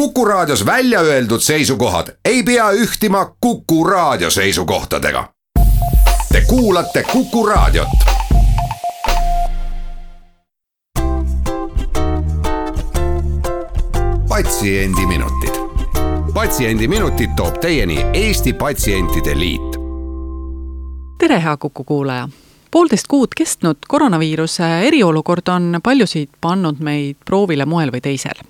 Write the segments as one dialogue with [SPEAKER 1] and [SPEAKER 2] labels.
[SPEAKER 1] Kuku Raadios välja öeldud seisukohad ei pea ühtima Kuku Raadio seisukohtadega. Te kuulate Kuku Raadiot. patsiendiminutid, Patsiendiminutid toob teieni Eesti Patsientide Liit.
[SPEAKER 2] tere, hea Kuku kuulaja poolteist kuud kestnud koroonaviiruse eriolukord on paljusid pannud meid proovile moel või teisel.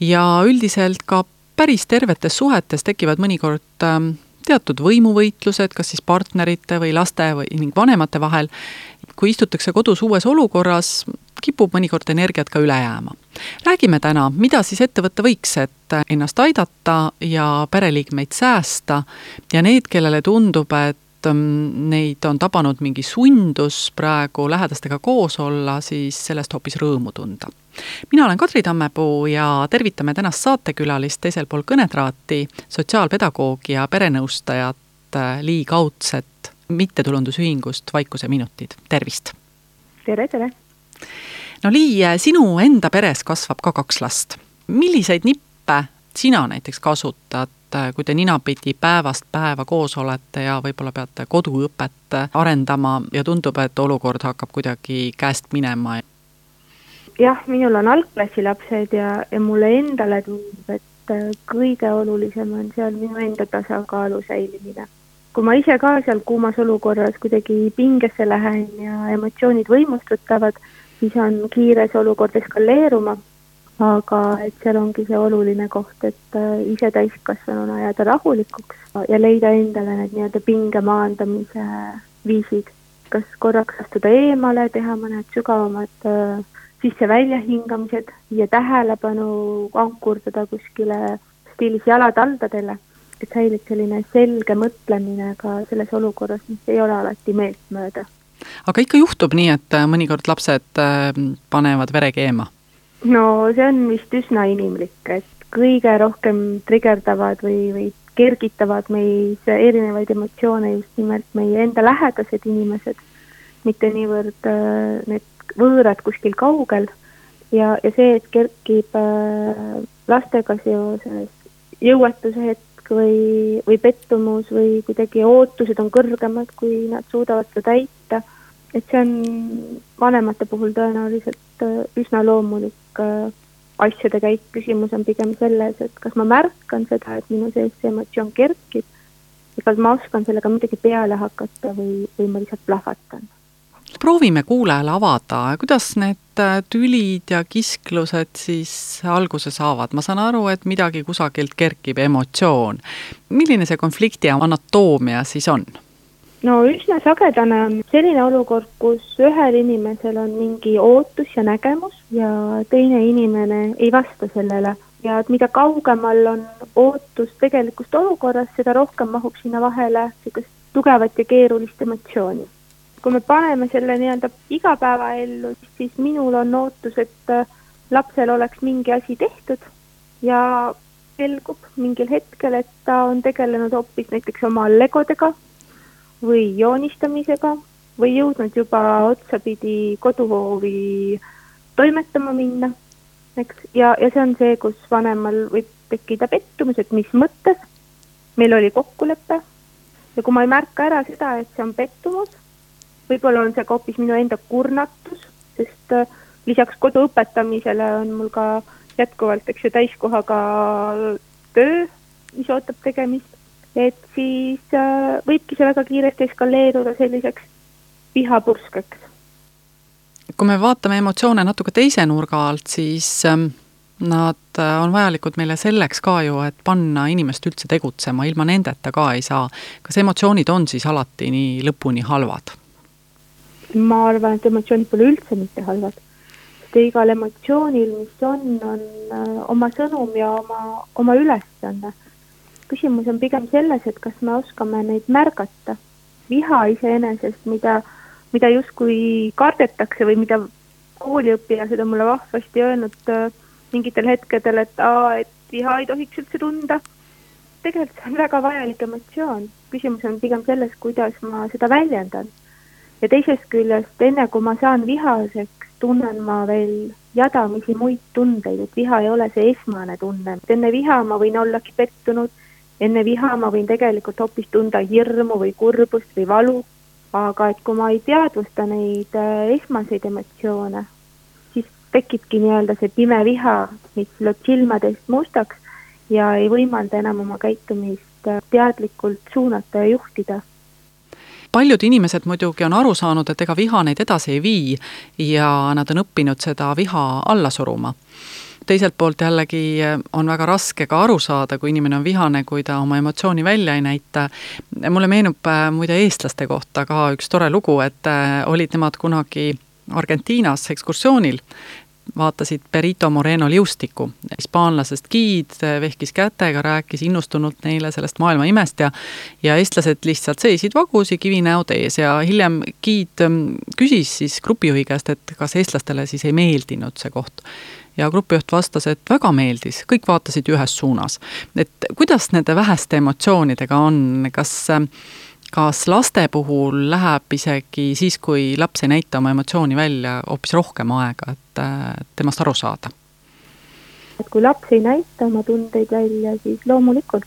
[SPEAKER 2] Ja üldiselt ka päris tervetes suhetes tekivad mõnikord ähm, teatud võimuvõitlused, kas siis partnerite või laste või ning vanemate vahel. kui istutakse kodus uues olukorras, kipub mõnikord energiat ka üle jääma. räägime täna, mida siis ette võtta võiks, et ennast aidata ja pereliikmeid säästa ja need, kellele tundub, et ähm, neid on tabanud mingi sundus praegu lähedastega koos olla, siis sellest hoopis rõõmu tunda. Mina olen Kadri Tammepuu ja tervitame tänast saatekülalist teisel pool kõnetraati, sotsiaalpedagoogi ja perenõustajat äh, Lii Kaudset mittetulundusühingust Vaikuse minutid, tervist!
[SPEAKER 3] tere, tere!
[SPEAKER 2] no Lii, sinu enda peres kasvab ka kaks last. milliseid nippe sina näiteks kasutad, kui te ninapidi päevast päeva koos olete ja võib-olla peate koduõpet arendama ja tundub, et olukord hakkab kuidagi käest minema?
[SPEAKER 3] Jah, minul on algklassilapsed ja, ja mulle endale tundub, et äh, kõige olulisem on seal minu enda tasakaalu säilimine. kui ma ise ka seal kuumas olukorras kuidagi pingesse lähen ja emotsioonid võimustutavad, siis on kiire see olukord eskaleeruma. aga et seal ongi see oluline koht, et äh, ise täiskasvanuna jääda rahulikuks ja leida endale need nii-öelda pinge maandamise viisid. kas korraks astuda eemale, teha mõned sügavamad äh, sisse-välja hingamised, viia tähelepanu, ankurdada kuskile stiilis jalad aldadele, et säilib selline selge mõtlemine ka selles olukorras, mis ei ole alati meeltmööda.
[SPEAKER 2] aga ikka juhtub nii, et äh, mõnikord lapsed äh, panevad vere keema?
[SPEAKER 3] no see on vist üsna inimlik, et kõige rohkem trigerdavad või, või kergitavad meis erinevaid emotsioone just nimelt meie enda lähedased inimesed, mitte niivõrd äh, need võõrad kuskil kaugel ja, ja see, et kerkib äh, lastega seoses jõuetuse hetk või, või pettumus või kuidagi ootused on kõrgemad, kui nad suudavad seda täita, et see on vanemate puhul tõenäoliselt äh, üsna loomulik äh, asjade käik, küsimus on pigem selles, et kas ma märkan seda, et minu sees see emotsioon kerkib ja kas ma oskan sellega midagi peale hakata või, või ma lihtsalt plahvatan
[SPEAKER 2] proovime kuulajale avada, kuidas need äh, tülid ja kisklused siis alguse saavad, ma saan aru, et midagi kusagilt kerkib, emotsioon. milline see konflikti anatoomia siis on?
[SPEAKER 3] no üsna sagedane on selline olukord, kus ühel inimesel on mingi ootus ja nägemus ja teine inimene ei vasta sellele ja et mida kaugemal on ootus tegelikust olukorrast, seda rohkem mahub sinna vahele niisugust tugevat ja keerulist emotsiooni kui me paneme selle nii-öelda igapäevaellu, siis minul on ootus, et äh, lapsel oleks mingi asi tehtud ja selgub mingil hetkel, et ta on tegelenud hoopis näiteks oma legodega või joonistamisega või jõudnud juba otsapidi koduhoovi toimetama minna, eks, ja, ja see on see, kus vanemal võib tekkida pettumus, et mis mõttes, meil oli kokkulepe. Ja kui ma ei märka ära seda, et see on pettumus võib-olla on see ka hoopis minu enda kurnatus, sest äh, lisaks kodu õpetamisele on mul ka jätkuvalt, eks ju, täiskohaga töö, mis ootab tegemist, et siis äh, võibki see väga kiiresti eskaleeruda selliseks vihapurskeks.
[SPEAKER 2] kui me vaatame emotsioone natuke teise nurga alt, siis ähm, nad äh, on vajalikud meile selleks ka ju, et panna inimest üldse tegutsema, ilma nendeta ka ei saa. kas emotsioonid on siis alati nii lõpuni halvad?
[SPEAKER 3] Ma arvan, et emotsioonid pole üldse mitte halvad. sest igal emotsioonil, mis on, on äh, oma sõnum ja oma, oma ülesanne. küsimus on pigem selles, et kas me oskame neid märgata. viha iseenesest, mida, mida justkui kardetakse või mida kooliõpilased on mulle vahvasti öelnud äh, mingitel hetkedel, et aa, et viha ei tohiks üldse tunda. tegelikult see on väga vajalik emotsioon. küsimus on pigem selles, kuidas ma seda väljendan ja teisest küljest, enne kui ma saan vihaseks, tunnen ma veel jadamisi muid tundeid, et viha ei ole see esmane tunne, enne viha ma võin ollagi pettunud, enne viha ma võin tegelikult hoopis tunda hirmu või kurbust või valu, aga et kui ma ei teadvusta neid äh, esmaseid emotsioone, siis tekibki nii-öelda see pime viha, mis lööb silmadest mustaks ja ei võimalda enam oma käitumist äh, teadlikult suunata ja juhtida
[SPEAKER 2] paljud inimesed muidugi on aru saanud, et ega viha neid edasi ei vii ja nad on õppinud seda viha alla suruma teiselt poolt jällegi on väga raske ka aru saada, kui inimene on vihane, kui ta oma emotsiooni välja ei näita. mulle meenub äh, muide eestlaste kohta ka üks tore lugu, et äh, olid nemad kunagi Argentiinas ekskursioonil vaatasid Perito Moreno liustikku. hispaanlasest giid vehkis kätega, rääkis innustunult neile sellest maailma imest ja ja eestlased lihtsalt seisid vagusi kivinäod ees ja hiljem giid mm, küsis siis grupijuhi käest, et kas eestlastele siis ei meeldinud see koht ja grupijuht vastas, et väga meeldis, kõik vaatasid ühes suunas. et kuidas nende väheste emotsioonidega on, kas äh, kas laste puhul läheb isegi siis, kui laps ei näita oma emotsiooni välja, hoopis rohkem aega, et temast aru saada?
[SPEAKER 3] et kui laps ei näita oma tundeid välja, siis loomulikult.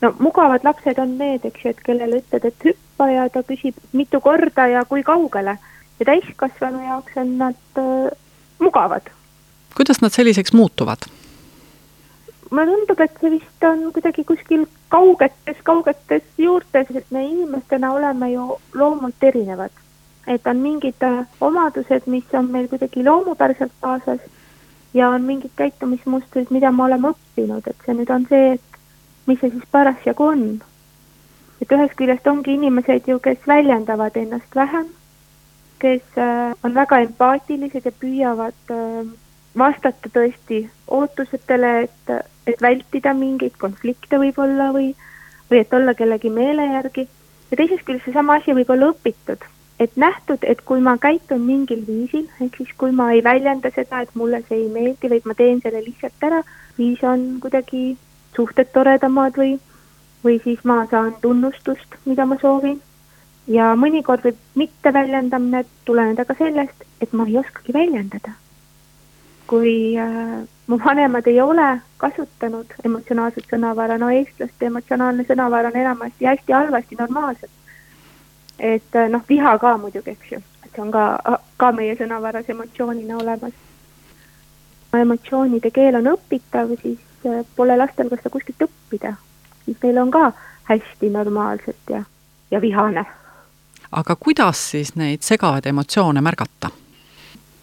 [SPEAKER 3] no mugavad lapsed on need, eks ju, et kellele ütled, et hüppa ja ta küsib mitu korda ja kui kaugele. ja täiskasvanu jaoks on nad äh, mugavad.
[SPEAKER 2] kuidas nad selliseks muutuvad?
[SPEAKER 3] Mulle tundub, et see vist on kuidagi kuskil kaugetes, kaugetes juurtes, et me inimestena oleme ju loomult erinevad. et on mingid äh, omadused, mis on meil kuidagi loomupäraselt kaasas ja on mingid käitumismustrid, mida me oleme õppinud, et see nüüd on see, et mis see siis parasjagu on. et ühest küljest ongi inimesed ju, kes väljendavad ennast vähem, kes äh, on väga empaatilised ja püüavad äh, vastata tõesti ootusetele, et, et vältida mingeid konflikte võib-olla või, või et olla kellegi meele järgi. ja teisest küljest seesama asi võib olla õpitud, et nähtud, et kui ma käitun mingil viisil, ehk siis kui ma ei väljenda seda, et mulle see ei meeldi, vaid ma teen selle lihtsalt ära, siis on kuidagi suhted toredamad või, või siis ma saan tunnustust, mida ma soovin. ja mõnikord võib mitteväljendamine tuleneda ka sellest, et ma ei oskagi väljendada kui äh, mu vanemad ei ole kasutanud emotsionaalset sõnavara, no eestlaste emotsionaalne sõnavara on enamasti hästi halvasti normaalselt. et äh, noh, viha ka muidugi, eks ju, et see on ka, ka meie sõnavaras emotsioonina olemas. emotsioonide keel on õpitav, siis äh, pole lastel ka seda kuskilt õppida. siis neil on ka hästi normaalselt ja, ja vihane.
[SPEAKER 2] aga kuidas siis neid segavaid emotsioone märgata?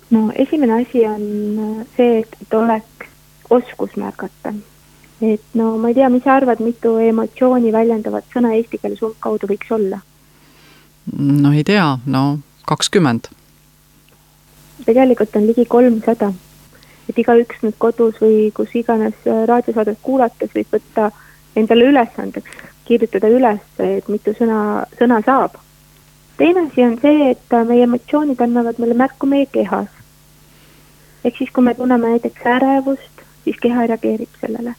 [SPEAKER 3] No esimene asi on äh, see, et, et oleks oskus märgata. et no ma ei tea, mis sa arvad, mitu emotsiooni väljendavat sõna eesti keeles umbkaudu võiks olla?
[SPEAKER 2] no ei tea, no kakskümmend.
[SPEAKER 3] tegelikult on ligi kolmsada. et igaüks nüüd kodus või kus iganes äh, raadiosaadet kuulates võib võtta endale ülesandeks, kirjutada üles, et mitu sõna, sõna saab. teine asi on see, et äh, meie emotsioonid annavad meile märku meie kehas ehk siis, kui me tunneme näiteks ärevust, siis keha reageerib sellele.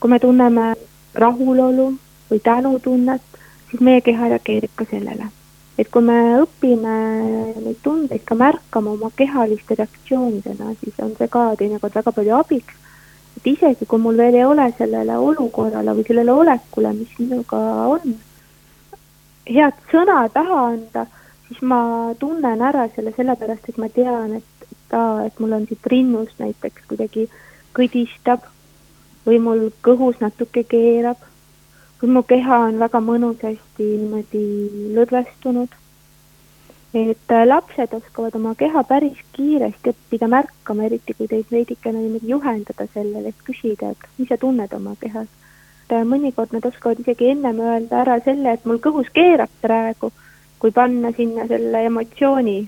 [SPEAKER 3] kui me tunneme rahulolu või tänutunnet, siis meie keha reageerib ka sellele. et kui me õpime neid tundeid ka märkama oma kehaliste reaktsioonidena, siis on see ka teinekord väga palju abiks. et isegi, kui mul veel ei ole sellele olukorrale või sellele olekule, mis minuga on, head sõna taha anda, siis ma tunnen ära selle sellepärast, et ma tean, et ka, et mul on siit rinnust näiteks kuidagi kõdistab või mul kõhus natuke keerab või mu keha on väga mõnusasti niimoodi lõdvestunud. et äh, lapsed oskavad oma keha päris kiiresti õppida märkama, eriti kui teid veidikene niimoodi juhendada sellele, et küsida, et mis sa tunned oma kehas. Äh, mõnikord nad oskavad isegi ennem öelda ära selle, et mul kõhus keerab praegu, kui panna sinna selle emotsiooni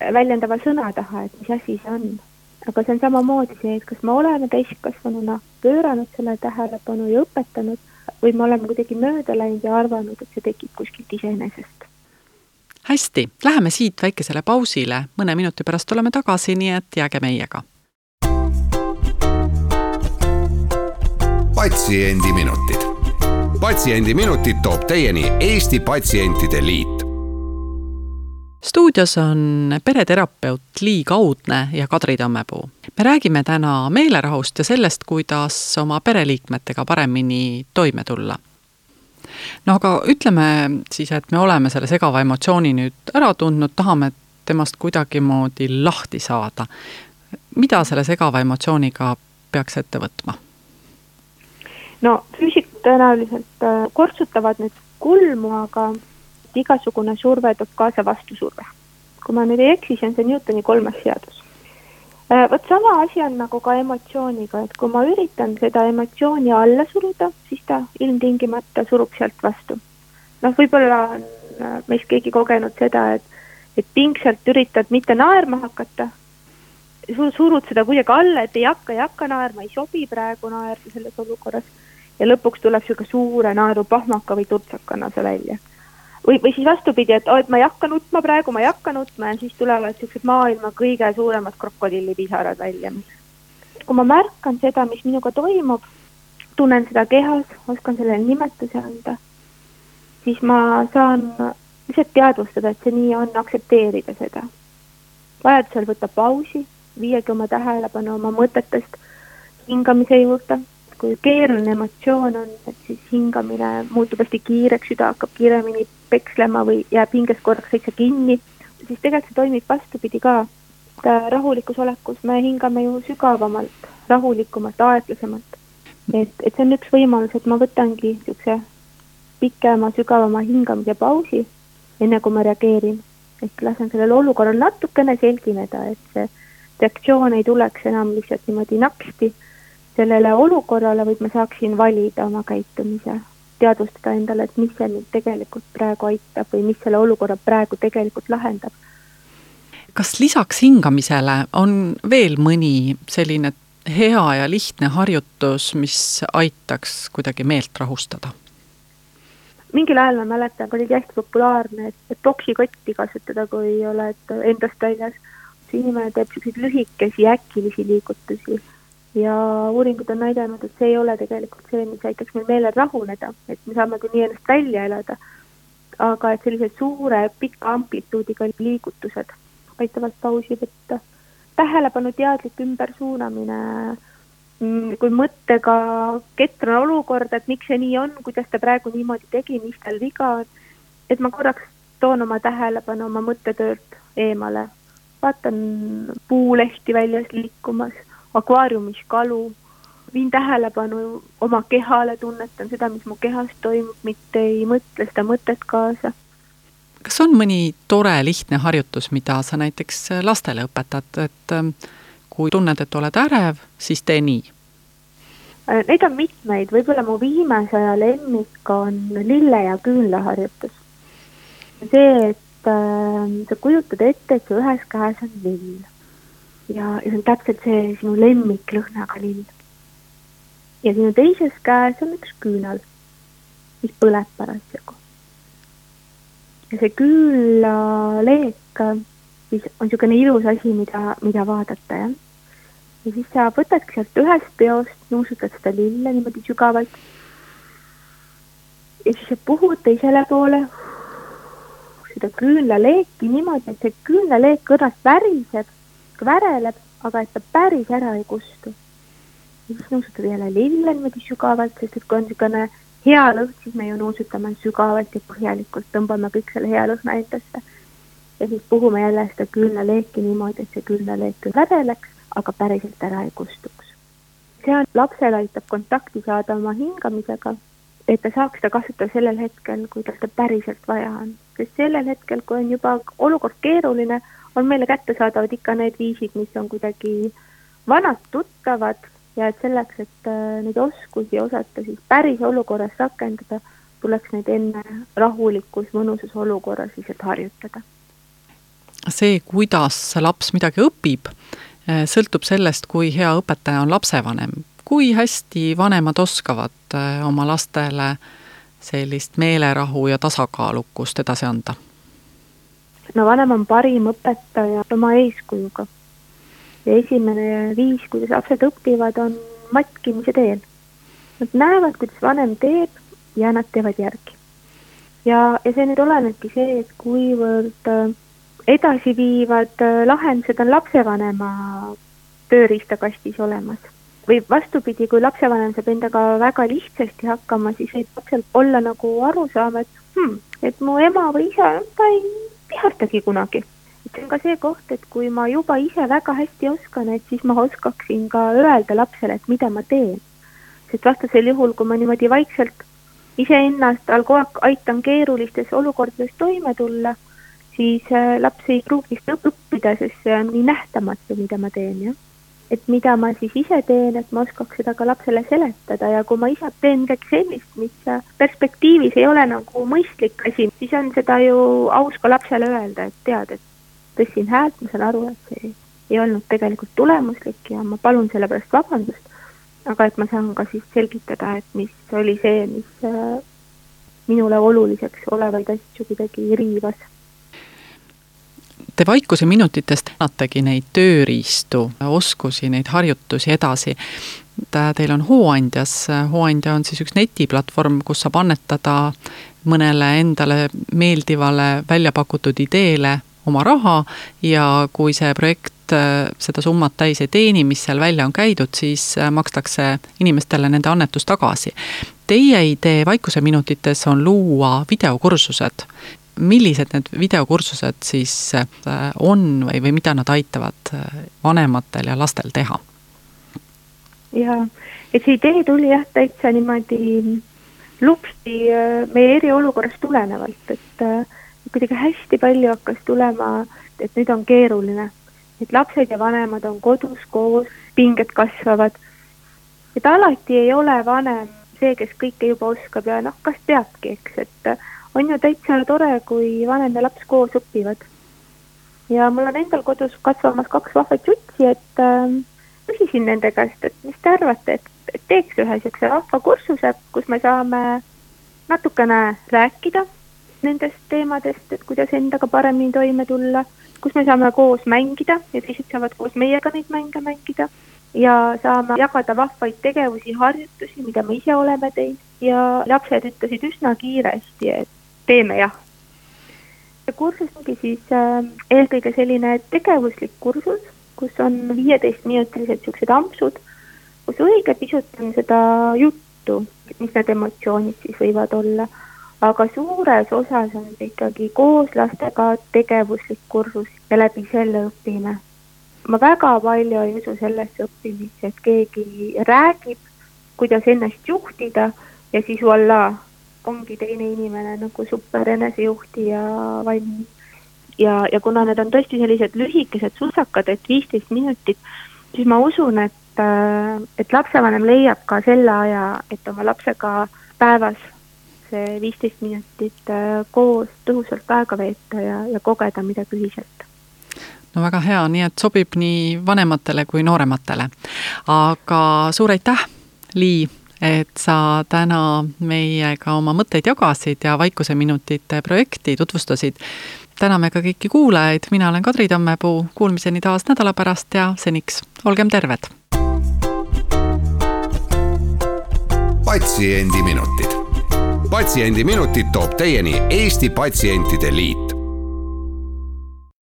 [SPEAKER 3] väljendava sõna taha, et mis asi see on. aga see on samamoodi see, et kas me oleme täiskasvanuna pööranud sellele tähelepanu ja õpetanud või me oleme kuidagi mööda läinud ja arvanud, et see tekib kuskilt iseenesest.
[SPEAKER 2] hästi, läheme siit väikesele pausile, mõne minuti pärast oleme tagasi, nii et jääge meiega.
[SPEAKER 1] patsiendiminutid. patsiendiminutid toob teieni Eesti Patsientide Liit
[SPEAKER 2] stuudios on pereterapeut Lii Kaudne ja Kadri Tammepuu. me räägime täna meelerahust ja sellest, kuidas oma pereliikmetega paremini toime tulla. no aga ütleme siis, et me oleme selle segava emotsiooni nüüd ära tundnud, tahame temast kuidagimoodi lahti saada. mida selle segava emotsiooniga peaks ette võtma?
[SPEAKER 3] no füüsikud tõenäoliselt äh, kortsutavad nüüd kulmu, aga igasugune surve toob kaasa vastusurve. kui ma nüüd ei eksi, siis on see Newtoni kolmas seadus. Äh, vot sama asi on nagu ka emotsiooniga, et kui ma üritan seda emotsiooni alla suruda, siis ta ilmtingimata surub sealt vastu. noh, võib-olla on äh, meist keegi kogenud seda, et, et pingsalt üritad mitte naerma hakata, surud seda kuidagi alla, et ei hakka, ei hakka naerma, ei sobi praegu naerda selles olukorras ja lõpuks tuleb niisugune suure naerupahmaka või turtsakana see välja või, või siis vastupidi, et oh, et ma ei hakka nutma praegu, ma ei hakka nutma ja siis tulevad niisugused maailma kõige suuremad krokodillipisarad välja. kui ma märkan seda, mis minuga toimub, tunnen seda kehas, oskan sellele nimetuse anda, siis ma saan lihtsalt teadvustada, et see nii on, aktsepteerida seda. vajadusel võtta pausi, viiagi oma tähelepanu oma mõtetest hingamise juurde kui keeruline emotsioon on, et siis hingamine muutub hästi kiireks, süda hakkab kiiremini pekslema või jääb hinges korraks täitsa kinni, siis tegelikult see toimib vastupidi ka. rahulikus olekus me hingame ju sügavamalt, rahulikumalt, aeglasemalt. et, et see on üks võimalus, et ma võtangi niisuguse pikema, sügavama hingamise pausi, enne kui ma reageerin. ehk lasen sellel olukorral natukene selgineda, et see reaktsioon ei tuleks enam lihtsalt niimoodi naksti sellele olukorrale, vaid ma saaksin valida oma käitumise, teadvustada endale, et mis see mind tegelikult praegu aitab või mis selle olukorra praegu tegelikult lahendab.
[SPEAKER 2] kas lisaks hingamisele on veel mõni selline hea ja lihtne harjutus, mis aitaks kuidagi meelt rahustada?
[SPEAKER 3] mingil ajal ma mäletan, oligi hästi populaarne, et, et boksikotti kasutada, kui oled endast väljas. see inimene teeb niisuguseid lühikesi äkilisi liigutusi ja uuringud on näidanud, et see ei ole tegelikult see, mis aitaks meil meelel rahuneda, et me saame küll nii ennast välja elada, aga et sellised suure pika amplituudiga liigutused aitavad pausi võtta. tähelepanu teadlik ümbersuunamine, mm, kui mõttega ketran olukorda, et miks see nii on, kuidas ta praegu niimoodi tegi, mis tal viga on, et ma korraks toon oma tähelepanu oma mõttetöölt eemale, vaatan puulehti väljas liikumas akvaariumis kalu, viin tähelepanu oma kehale, tunnetan seda, mis mu kehas toimub, mitte ei mõtle seda mõtet kaasa.
[SPEAKER 2] kas on mõni tore lihtne harjutus, mida sa näiteks lastele õpetad, et ähm, kui tunned, et oled ärev, siis tee nii?
[SPEAKER 3] Äh, neid on mitmeid, võib-olla mu viimase aja lemmik on lille ja küünla harjutus. see, et äh, sa kujutad ette, et su ühes käes on lill ja, ja see on täpselt see sinu lemmiklõhnaga lill. ja sinu teises käes on üks küünal, mis põleb parasjagu. ja see küünlaleek siis on niisugune ilus asi, mida, mida vaadata, jah. ja siis sa võtadki sealt ühest peost, nuusutad seda lille niimoodi sügavalt. ja siis sa puhud teisele poole seda küünlaleeki niimoodi, et see küünlaleek õrnalt väriseb väreleb, aga et ta päris ära ei kustu. ja siis nuusutad jälle lille niimoodi sügavalt, sest et kui on niisugune hea lõhn, siis me ju nuusutame sügavalt ja põhjalikult, tõmbame kõik selle hea lõhna endasse. ja siis puhume jälle seda küünlaleeki niimoodi, et see küünlaleek küll väreleks, aga päriselt ära ei kustuks. see on, lapsele aitab kontakti saada oma hingamisega, et ta saaks seda kasutada sellel hetkel, kui tal seda päriselt vaja on. sest sellel hetkel, kui on juba olukord keeruline, on meile kättesaadavad ikka need viisid, mis on kuidagi vanad, tuttavad ja et selleks, et äh, neid oskusi osata siis päris olukorras rakendada, tuleks neid enne rahulikus, mõnusas olukorras lihtsalt harjutada.
[SPEAKER 2] see, kuidas laps midagi õpib, äh, sõltub sellest, kui hea õpetaja on lapsevanem. kui hästi vanemad oskavad äh, oma lastele sellist meelerahu ja tasakaalukust edasi anda
[SPEAKER 3] no vanem on parim õpetaja oma eeskujuga. ja esimene viis, kuidas lapsed õpivad, on matkimise teel. Nad näevad, kuidas vanem teeb ja nad teevad järgi. ja, ja see nüüd olenebki see, et kuivõrd äh, edasiviivad äh, lahendused on lapsevanema tööriistakastis olemas. või vastupidi, kui lapsevanem saab endaga väga lihtsasti hakkama, siis võib lapsel olla nagu arusaam, et hmm, et mu ema või isa, ta ei vihastagi kunagi. et see on ka see koht, et kui ma juba ise väga hästi oskan, et siis ma oskaksin ka öelda lapsele, et mida ma teen. sest vastasel juhul, kui ma niimoodi vaikselt iseennast kogu aeg aitan keerulistes olukordades toime tulla, siis äh, laps ei pruugi seda õppida, sest see on nii nähtamatu, mida ma teen, jah. Et mida ma siis ise teen, et ma oskaks seda ka lapsele seletada ja kui ma ise teen midagi sellist, mis perspektiivis ei ole nagu mõistlik asi, siis on seda ju aus ka lapsele öelda, et tead, et tõstsin häält, ma saan aru, et see ei olnud tegelikult tulemuslik ja ma palun selle pärast vabandust aga et ma saan ka siis selgitada, et mis oli see, mis äh, minule oluliseks olevaid asju kuidagi riivas.
[SPEAKER 2] Te vaikuse minutitest annategi neid tööriistu, oskusi, neid harjutusi edasi. Teil on Hooandjas, Hooandja on siis üks netiplatvorm, kus saab annetada mõnele endale meeldivale välja pakutud ideele oma raha ja kui see projekt seda summat täis ei teeni, mis seal välja on käidud, siis äh, makstakse inimestele nende annetus tagasi. Teie idee Vaikuse minutites on luua videokursused. Millised need videokursused siis äh, on või, või mida nad aitavad vanematel ja lastel teha?
[SPEAKER 3] jaa, et see idee tuli jah, täitsa niimoodi lupsti meie eriolukorrast tulenevalt, et kuidagi hästi palju hakkas tulema, et nüüd on keeruline et lapsed ja vanemad on kodus koos, pinged kasvavad. et alati ei ole vanem see, kes kõike juba oskab ja noh, kas teabki, eks, et on ju täitsa tore, kui vanem ja laps koos õpivad. ja mul on endal kodus kasvamas kaks vahvat jutsi, et äh, küsisin nende käest, et mis te arvate, et, teeks ühe niisuguse vahva kursuse, kus me saame natukene rääkida nendest teemadest, et kuidas endaga paremini toime tulla kus me saame koos mängida ja teised saavad koos meiega neid mänge mängida ja saame jagada vahvaid tegevusi, harjutusi, mida me ise oleme teinud ja lapsed ütlesid üsna kiiresti, et teeme jah. see kursus ongi siis äh, eelkõige selline tegevuslik kursus, kus on viieteistminutilised niisugused ampsud, kus õige pisut on seda juttu, mis need emotsioonid siis võivad olla aga suures osas on see ikkagi koos lastega tegevuslik kursus ja läbi selle õpime. ma väga palju ei usu sellesse õppimisse, et keegi räägib, kuidas ennast juhtida ja siis voilà, ongi teine inimene nagu super enesejuhtija valmis. ja, ja kuna need on tõesti sellised lühikesed sussakad, et viisteist minutit, siis ma usun, et, et lapsevanem leiab ka selle aja, et oma lapsega päevas see viisteist minutit äh, koos tõhusalt aega veeta ja, ja kogeda midagi ühiselt
[SPEAKER 2] no väga hea, nii et sobib nii vanematele kui noorematele. aga suur aitäh, Lii, et sa täna meiega oma mõtteid jagasid ja Vaikuseminutite projekti tutvustasid. täname ka kõiki kuulajaid, mina olen Kadri Tammepuu, kuulmiseni taas nädala pärast ja seniks olgem terved.
[SPEAKER 1] patsiendiminutid Patsiendiminutid toob teieni Eesti Patsientide Liit